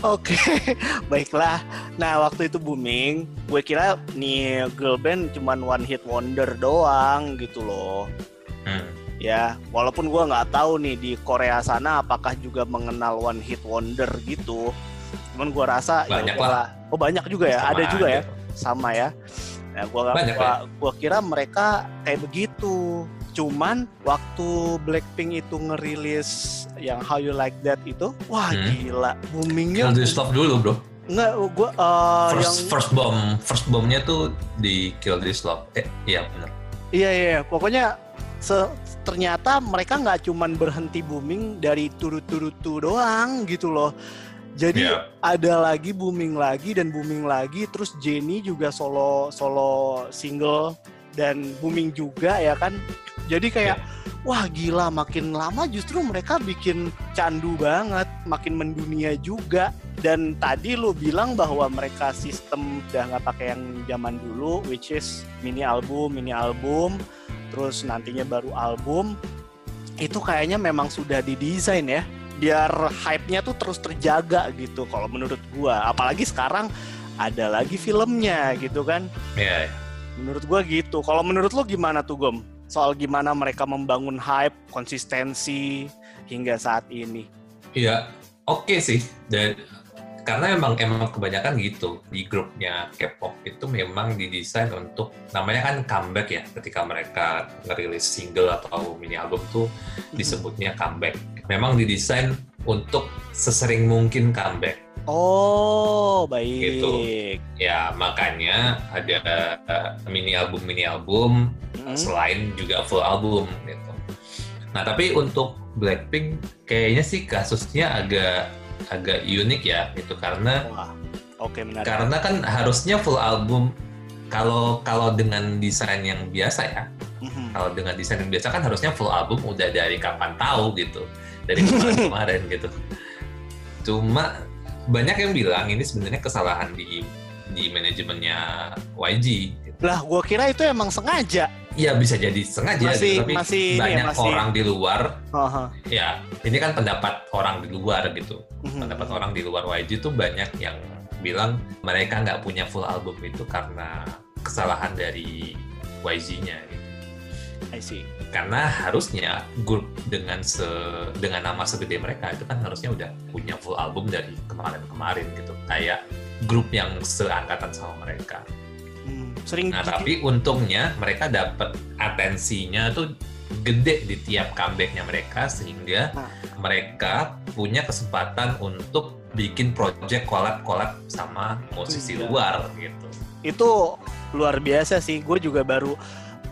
Oke, baiklah. Nah, waktu itu booming, gue kira nih girl band cuman one hit wonder doang gitu loh. Hmm. Ya, walaupun gue nggak tahu nih di Korea sana apakah juga mengenal one hit wonder gitu. Cuman gue rasa ya Banyak udahlah. Oh banyak juga ya, Sama ada juga aja. ya, sama ya. Nah, gua Banyak, gua, gua kira mereka kayak begitu. Cuman waktu Blackpink itu ngerilis yang How You Like That itu, wah Hmm. gila, boomingnya. Kill This Love dulu bro. Enggak, gua eh, yang First first bomb first bombnya tuh di Kill This Love. Eh iya benar. Iya iya, pokoknya se- ternyata mereka nggak cuman berhenti booming dari turut-turutu doang gitu loh. Jadi Iya. ada lagi booming lagi dan booming lagi, terus Jennie juga solo solo single dan booming juga ya kan. Jadi kayak wah gila makin lama justru mereka bikin candu banget, makin mendunia juga. Dan tadi lu bilang bahwa mereka sistem udah nggak pakai yang zaman dulu, which is mini album, mini album, terus nantinya baru album. Itu kayaknya memang sudah didesain ya, biar hype-nya tuh terus terjaga gitu. Kalau menurut gua, apalagi sekarang ada lagi filmnya gitu kan. Iya. iya. Menurut gua gitu. Kalau menurut lo gimana tuh Gom? soal gimana mereka membangun hype, konsistensi hingga saat ini. Iya, oke okay sih. Dan karena emang emang kebanyakan gitu di grupnya K-pop itu memang didesain untuk namanya kan comeback ya ketika mereka ngerilis single atau mini album tuh mhm. disebutnya comeback memang didesain untuk sesering mungkin comeback. Oh baik. Gitu ya makanya ada uh, mini album mini album hmm. selain juga full album gitu. Nah tapi untuk Blackpink kayaknya sih kasusnya agak agak unik ya itu karena oke okay, karena kan harusnya full album kalau kalau dengan desain yang biasa ya mm-hmm. kalau dengan desain yang biasa kan harusnya full album udah dari kapan tahu gitu dari kemarin kemarin gitu cuma banyak yang bilang ini sebenarnya kesalahan di di manajemennya YG. Lah, gue kira itu emang sengaja. Iya bisa jadi sengaja, masih, gitu. tapi masih, banyak masih... orang di luar. Uh-huh. Ya, ini kan pendapat orang di luar gitu. Uh-huh. Pendapat orang di luar YG tuh banyak yang bilang mereka nggak punya full album itu karena kesalahan dari YG-nya. I see. Karena harusnya grup dengan se dengan nama segede mereka itu kan harusnya udah punya full album dari kemarin-kemarin gitu. Kayak grup yang seangkatan sama mereka. Hmm, sering nah, tapi untungnya mereka dapat atensinya tuh gede di tiap comebacknya mereka sehingga nah. mereka punya kesempatan untuk bikin project collab-collab sama musisi hmm, luar gitu. Itu luar biasa sih. Gue juga baru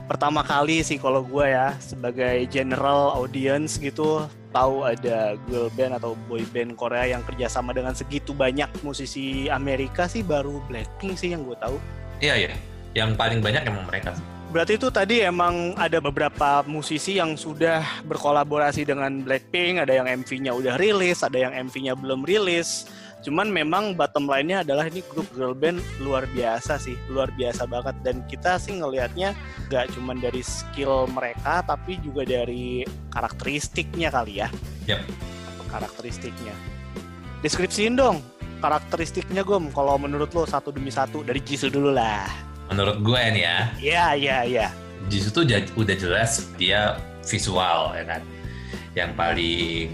pertama kali sih kalau gue ya sebagai general audience gitu tahu ada girl band atau boy band Korea yang kerjasama dengan segitu banyak musisi Amerika sih baru Blackpink sih yang gue tahu. Iya iya, yang paling banyak emang mereka. Berarti itu tadi emang ada beberapa musisi yang sudah berkolaborasi dengan Blackpink, ada yang MV-nya udah rilis, ada yang MV-nya belum rilis. Cuman memang bottom line-nya adalah ini grup girl band luar biasa sih, luar biasa banget. Dan kita sih ngelihatnya gak cuma dari skill mereka, tapi juga dari karakteristiknya kali ya. Yep. Karakteristiknya. Deskripsiin dong karakteristiknya Gom, kalau menurut lo satu demi satu dari Jisoo dulu lah. Menurut gue nih ya. Iya, iya, iya. Jisoo tuh udah jelas dia visual ya kan. Yang paling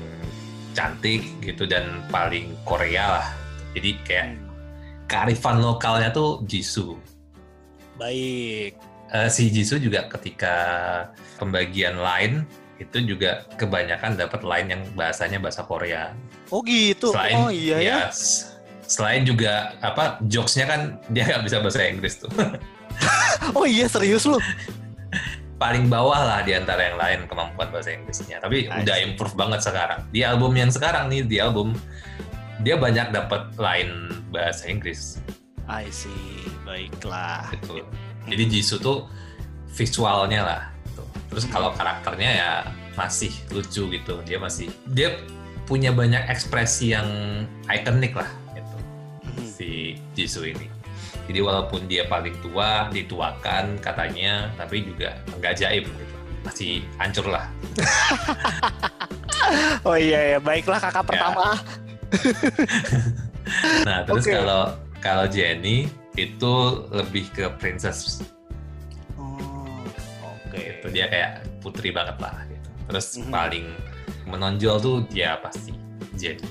cantik gitu dan paling Korea lah. Jadi kayak kearifan lokalnya tuh Jisoo. Baik. Uh, si Jisoo juga ketika pembagian line itu juga kebanyakan dapat line yang bahasanya bahasa Korea. Oh gitu. Selain, oh iya ya. ya. Selain juga apa jokesnya kan dia nggak bisa bahasa Inggris tuh. oh iya serius lu? paling bawah lah di antara yang lain kemampuan bahasa Inggrisnya. Tapi nice. udah improve banget sekarang. Di album yang sekarang nih, di album dia banyak dapat line bahasa Inggris. I see, baiklah. Gitu. Jadi Jisoo tuh visualnya lah. Gitu. Terus kalau karakternya ya masih lucu gitu. Dia masih dia punya banyak ekspresi yang ikonik lah gitu. Hmm. Si Jisoo ini. Jadi walaupun dia paling tua, dituakan katanya, tapi juga nggak jaim gitu. Masih hancur lah. oh iya ya, baiklah kakak ya. pertama. nah terus okay. kalau kalau Jenny itu lebih ke princess. Oh, oke. Okay. Itu dia kayak putri banget lah gitu. Terus mm -hmm. paling menonjol tuh dia pasti Jenny.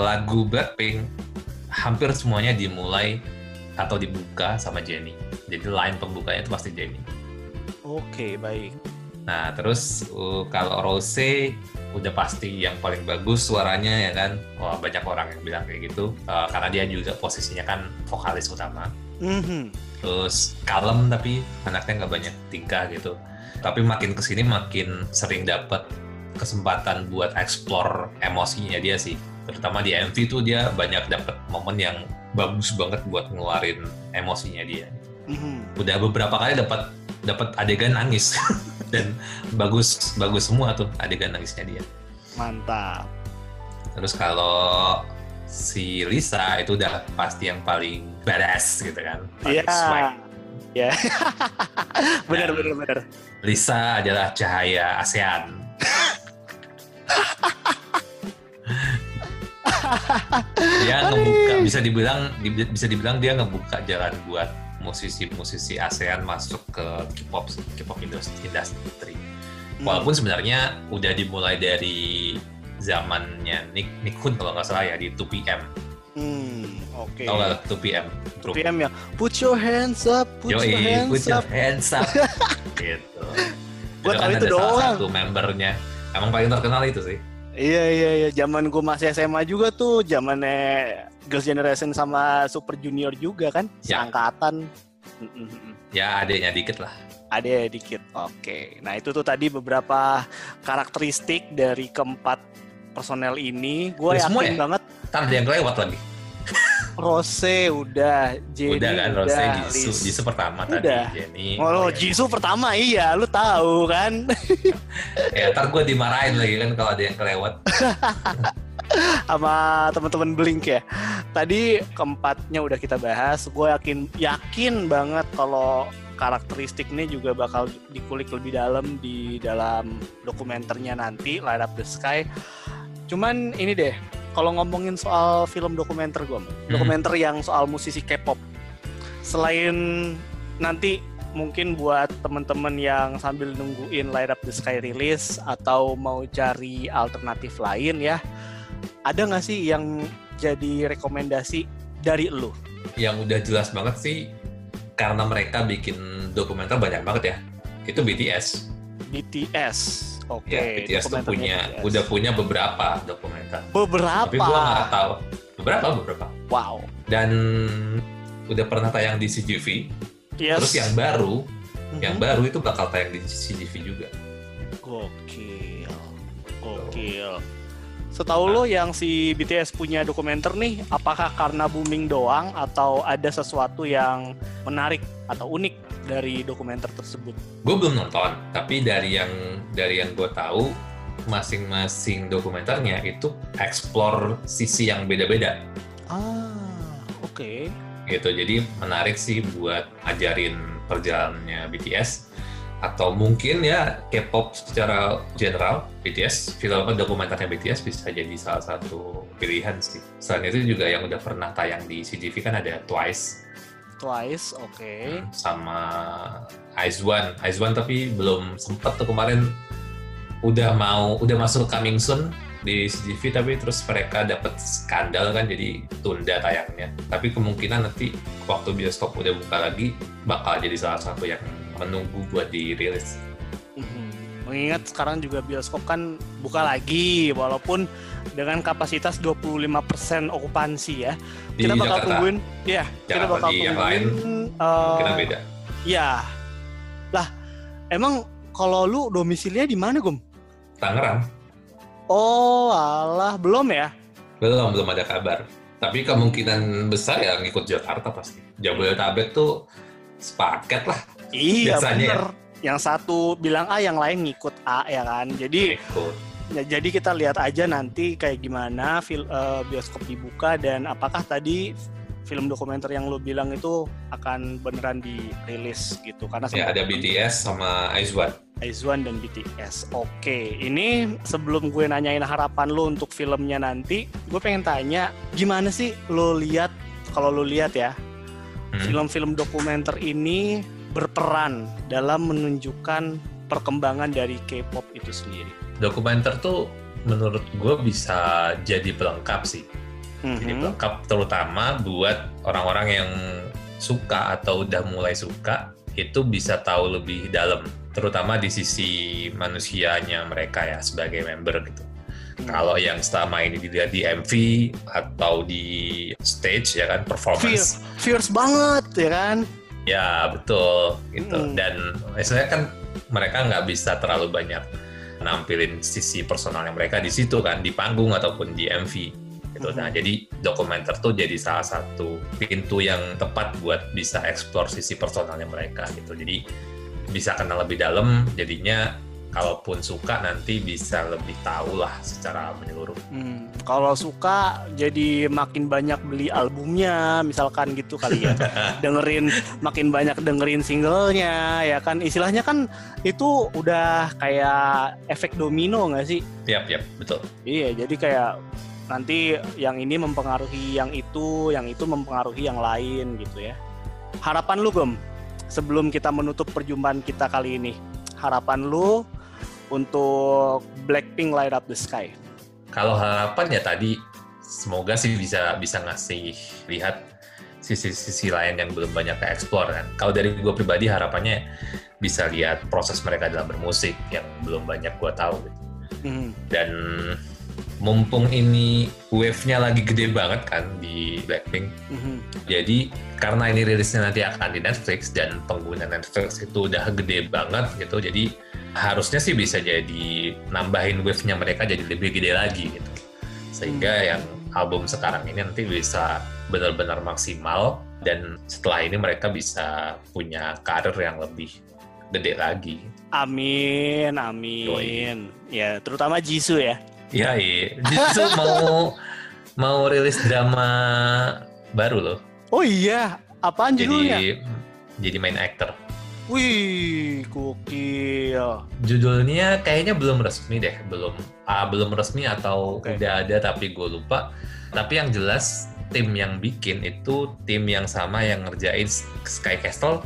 Lagu Blackpink hampir semuanya dimulai atau dibuka sama Jenny. Jadi line pembukanya itu pasti Jenny. Oke, baik. Nah, terus uh, kalau Rose udah pasti yang paling bagus suaranya ya kan. Wah, banyak orang yang bilang kayak gitu. Uh, karena dia juga posisinya kan vokalis utama. Mm-hmm. Terus kalem tapi anaknya nggak banyak tingkah gitu. Tapi makin ke sini makin sering dapat kesempatan buat explore emosinya dia sih. Terutama di MV tuh dia banyak dapat momen yang bagus banget buat ngeluarin emosinya dia. Mm-hmm. Udah beberapa kali dapat dapat adegan nangis dan bagus bagus semua tuh adegan nangisnya dia. Mantap. Terus kalau si Lisa itu udah pasti yang paling badass gitu kan. Iya. Yeah. Ya. benar benar benar. Lisa adalah cahaya ASEAN. dia ngebuka bisa dibilang bisa dibilang dia ngebuka jalan buat musisi-musisi ASEAN masuk ke K-pop K-pop industri. Hmm. Walaupun sebenarnya udah dimulai dari zamannya Nick Nick Hun kalau nggak salah ya di 2PM. Hmm, oke. Tahu nggak 2PM? Grup. PM ya. Put your hands up, put your Yoi, hands put your up. hands up. gitu. Itu tahu kan itu ada salah doang. satu membernya. Emang paling terkenal itu sih. Iya iya iya, zaman gue masih SMA juga tuh, zamannya Girls Generation sama Super Junior juga kan, Ya. seangkatan. Ya adiknya dikit lah. Ada dikit. Oke. Nah, itu tuh tadi beberapa karakteristik dari keempat personel ini. Gue yakin semua ya? banget Ntar ada yang kelewat lagi. Rose udah, Jenny udah kan Rose, udah, Jisoo, Liz. Jisoo pertama Udah. tadi, Jenny. Oh, lo ya. Jisoo pertama iya, lu tahu kan? Ya ntar gue dimarahin lagi kan kalau ada yang kelewat. sama teman-teman Blink ya. Tadi keempatnya udah kita bahas. Gue yakin yakin banget kalau karakteristiknya juga bakal dikulik lebih dalam di dalam dokumenternya nanti Light Up the Sky. Cuman ini deh, kalau ngomongin soal film dokumenter gue, dokumenter yang soal musisi K-pop, selain nanti mungkin buat temen-temen yang sambil nungguin Light Up the Sky rilis atau mau cari alternatif lain ya, ada nggak sih yang jadi rekomendasi dari lu? Yang udah jelas banget sih karena mereka bikin dokumenter banyak banget ya. Itu BTS. BTS, oke. ya, BTS tuh punya BTS. udah punya beberapa dokumenter. beberapa. Tapi gua nggak tahu beberapa beberapa. Wow. Dan udah pernah tayang di CGV. Yes. Terus yang baru, Mhm. yang baru itu bakal tayang di CGV juga. Gokil. Gokil. Setahu lo yang si BTS punya dokumenter nih, apakah karena booming doang atau ada sesuatu yang menarik atau unik dari dokumenter tersebut? Gue belum nonton, tapi dari yang dari yang gue tahu masing-masing dokumenternya itu explore sisi yang beda-beda Ah, oke. gitu. Jadi menarik sih buat ajarin perjalanannya BTS atau mungkin ya K-pop secara general BTS film dokumenternya BTS bisa jadi salah satu pilihan sih. Selain itu juga yang udah pernah tayang di CGV kan ada Twice Twice, oke. sama Ice One. Ice One tapi belum sempet tuh kemarin udah mau udah masuk coming soon di CGV tapi terus mereka dapat skandal kan jadi tunda tayangnya. Tapi kemungkinan nanti waktu bioskop udah buka lagi bakal jadi salah satu yang menunggu buat dirilis. Mhm. Mengingat sekarang juga bioskop kan buka lagi, walaupun dengan kapasitas 25% okupansi ya. Di kita bakal Jakarta tungguin, ya, kita Jakarta, bakal di yang tungguin. lain kita eh, beda. Ya, lah, emang kalau lu domisilinya di mana, Gum? Tangerang Oh, alah, belum ya? belum belum ada kabar. Tapi kemungkinan besar ya ngikut Jakarta pasti. Jabodetabek tuh sepaket lah Iya, Biasanya ya. bener. Yang satu bilang A, yang lain ngikut A ya kan. Jadi ikut. Ya, jadi kita lihat aja nanti kayak gimana fil, eh, bioskop dibuka dan apakah tadi film dokumenter yang lo bilang itu akan beneran dirilis gitu karena Ya ada BTS sama Aizwan. Aizwan dan BTS. Oke, ini sebelum gue nanyain harapan lo untuk filmnya nanti, gue pengen tanya gimana sih lo lihat kalau lo lihat ya Hmm. film-film dokumenter ini berperan dalam menunjukkan perkembangan dari K-pop itu sendiri. Dokumenter tuh menurut gue bisa jadi pelengkap sih. Jadi Mhm. pelengkap terutama buat orang-orang yang suka atau udah mulai suka itu bisa tahu lebih dalam terutama di sisi manusianya mereka ya sebagai member gitu. Hmm. Kalau yang selama ini dilihat di MV atau di stage ya kan performance fierce banget ya kan Ya betul gitu Mm. dan misalnya kan mereka nggak bisa terlalu banyak nampilin sisi personalnya mereka di situ kan di panggung ataupun di MV gitu. Nah Mhm. jadi dokumenter tuh jadi salah satu pintu yang tepat buat bisa eksplor sisi personalnya mereka gitu. Jadi bisa kenal lebih dalam jadinya kalaupun suka nanti bisa lebih tahu lah secara menyeluruh. Hmm, kalau suka jadi makin banyak beli albumnya misalkan gitu kali ya. Dengerin makin banyak dengerin singlenya ya kan. Istilahnya kan itu udah kayak efek domino nggak sih? Tiap, tiap, betul. iya jadi kayak nanti yang ini mempengaruhi yang itu yang itu mempengaruhi yang lain gitu ya. Harapan lu Gom sebelum kita menutup perjumpaan kita kali ini. Harapan lu untuk Blackpink Light Up the Sky kalau harapan ya tadi semoga sih bisa bisa ngasih lihat sisi-sisi lain yang belum banyak ke explore kan. Kalau dari gue pribadi harapannya bisa lihat proses mereka dalam bermusik yang belum banyak gue tahu. Gitu. Mm. Dan mumpung ini wave-nya lagi gede banget kan di Blackpink, mm-hmm. jadi karena ini rilisnya nanti akan di Netflix dan pengguna Netflix itu udah gede banget gitu, jadi harusnya sih bisa jadi nambahin wave-nya mereka jadi lebih gede lagi gitu, sehingga mm. yang album sekarang ini nanti bisa benar-benar maksimal dan setelah ini mereka bisa punya karir yang lebih gede lagi. Amin, amin. Doi. Ya, terutama Jisoo ya. Iya, iya. Jisoo mau mau rilis drama baru loh. Oh iya, apaan judulnya? Jadi jadi main actor. Wih, gokil. Judulnya kayaknya belum resmi deh, belum ah, belum resmi atau okay. udah ada tapi gue lupa. Tapi yang jelas tim yang bikin itu tim yang sama yang ngerjain Sky Castle.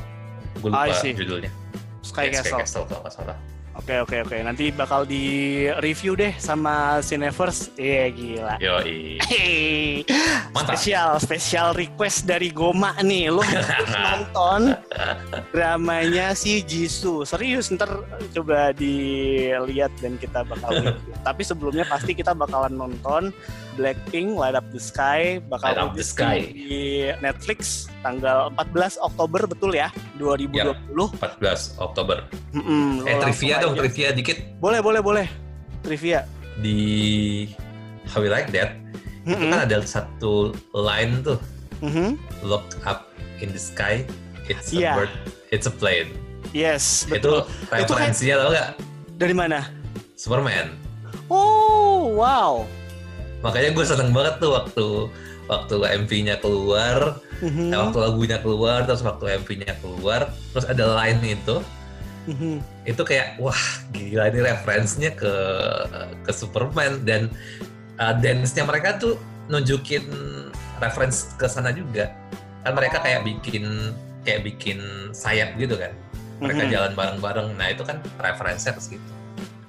Gue lupa judulnya. Sky, ya, Castle. Sky Castle kalau nggak salah. Oke oke oke. Nanti bakal di review deh sama Cineverse. Iya yeah, gila. Yo Hey. Spesial spesial request dari Goma nih. Lo harus nonton dramanya si Jisoo. Serius ntar coba dilihat dan kita bakal review. Tapi sebelumnya pasti kita bakalan nonton Blackpink Light Up the Sky bakal Light Up the Sky di Netflix tanggal 14 Oktober betul ya 2020. Yep, 14 Oktober. Mm -mm, eh trivia dong, trivia dikit. Boleh, boleh, boleh. Trivia. Di How We Like That mm -hmm. itu kan ada satu line tuh. Mm -hmm. Look up in the sky, it's a yeah. bird, it's a plane. Yes, betul. Itu referensinya kan, tau gak? Dari mana? Superman. Oh, wow makanya gue seneng banget tuh waktu waktu MV-nya keluar mm-hmm. eh, waktu lagunya keluar terus waktu MV-nya keluar terus ada line itu mm-hmm. itu kayak wah gila ini referensinya ke ke Superman dan uh, dance-nya mereka tuh nunjukin reference ke sana juga kan mereka kayak bikin kayak bikin sayap gitu kan mereka mm-hmm. jalan bareng-bareng nah itu kan referensinya ke situ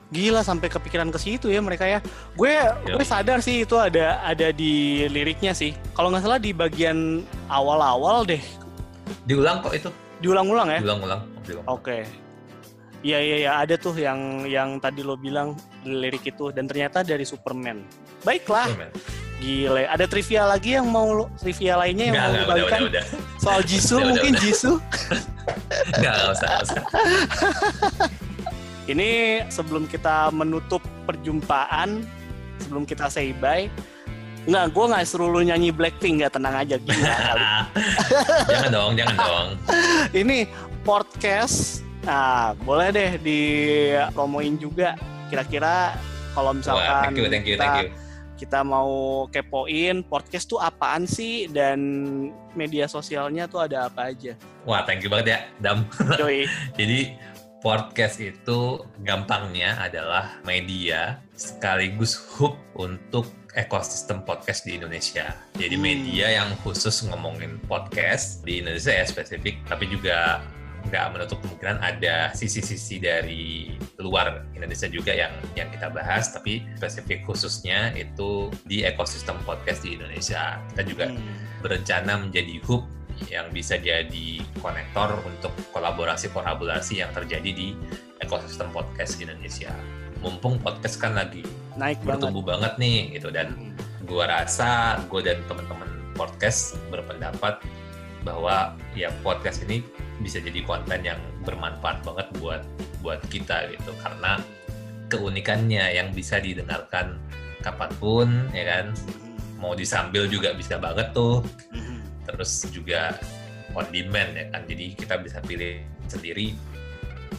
gila sampai kepikiran ke situ ya mereka ya gue yeah. gue sadar sih itu ada ada di liriknya sih kalau nggak salah di bagian awal-awal deh diulang kok itu diulang-ulang ya diulang-ulang oke okay. Iya iya iya ada tuh yang yang tadi lo bilang lirik itu dan ternyata dari Superman. Baiklah. Superman. Gile, ada trivia lagi yang mau lo, trivia lainnya yang nggak, mau lo bagikan? Soal Jisoo mungkin udah. Jisoo? Enggak, enggak usah, usah. Ini sebelum kita menutup perjumpaan, sebelum kita say bye, Nggak, gue nggak seru lu nyanyi Blackpink, nggak tenang aja gila jangan dong, jangan dong. Ini podcast, nah boleh deh di promoin juga. Kira-kira kalau misalkan Wah, thank you, thank you, kita, thank you. kita mau kepoin podcast tuh apaan sih dan media sosialnya tuh ada apa aja? Wah, thank you banget ya, Dam. Jadi podcast itu gampangnya adalah media sekaligus hub untuk ekosistem podcast di Indonesia. Jadi hmm. media yang khusus ngomongin podcast di Indonesia ya spesifik, tapi juga nggak menutup kemungkinan ada sisi-sisi dari luar Indonesia juga yang yang kita bahas, tapi spesifik khususnya itu di ekosistem podcast di Indonesia. Kita juga hmm. berencana menjadi hub yang bisa jadi konektor untuk kolaborasi-kolaborasi yang terjadi di ekosistem podcast di Indonesia. Mumpung podcast kan lagi naik bertumbuh banget. banget nih gitu dan hmm. gua rasa gue dan teman-teman podcast berpendapat bahwa ya podcast ini bisa jadi konten yang bermanfaat banget buat buat kita gitu karena keunikannya yang bisa didengarkan kapan pun ya kan hmm. mau disambil juga bisa banget tuh hmm terus juga on demand ya kan jadi kita bisa pilih sendiri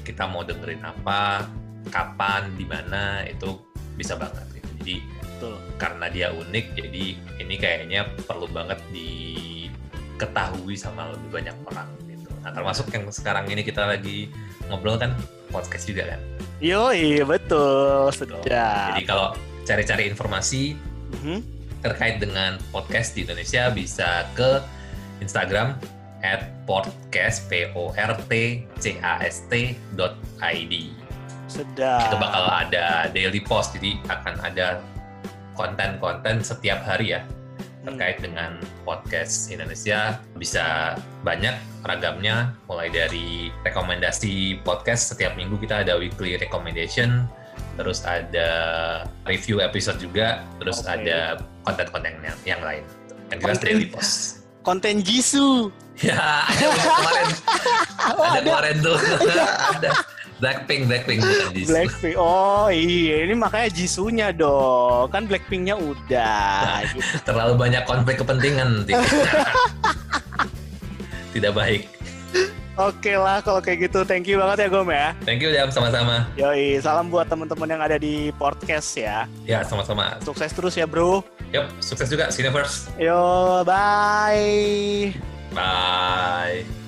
kita mau dengerin apa kapan di mana itu bisa banget gitu. jadi Betul. karena dia unik jadi ini kayaknya perlu banget diketahui sama lebih banyak orang gitu nah termasuk yang sekarang ini kita lagi ngobrol kan podcast juga kan yo iya betul sedap jadi kalau cari-cari informasi mm -hmm. terkait dengan podcast di Indonesia bisa ke Instagram at podcast p o r t c a s t dot id. Sedap. Itu bakal ada daily post, jadi akan ada konten-konten setiap hari ya Hmm. terkait dengan podcast Indonesia bisa banyak ragamnya mulai dari rekomendasi podcast setiap minggu kita ada weekly recommendation terus ada review episode juga terus Oke. ada konten-konten yang, yang lain yang jelas daily post Konten Jisoo. ya ada kemarin Oh, ada ada. kemarin tuh ada Blackpink Blackpink bukan Jisoo. Blackpink. Oh iya, ini makanya Jisunya dong. Kan Blackpinknya udah. gitu. terlalu banyak konflik kepentingan nanti tidak baik Oke lah kalau kayak gitu. Thank you banget ya Gom ya. thank you Jam sama-sama Yoi, salam buat teman-teman yang ada di podcast ya. ya sama-sama Sukses terus ya bro. Yuk, sukses juga Cineverse. Yo, bye. Bye.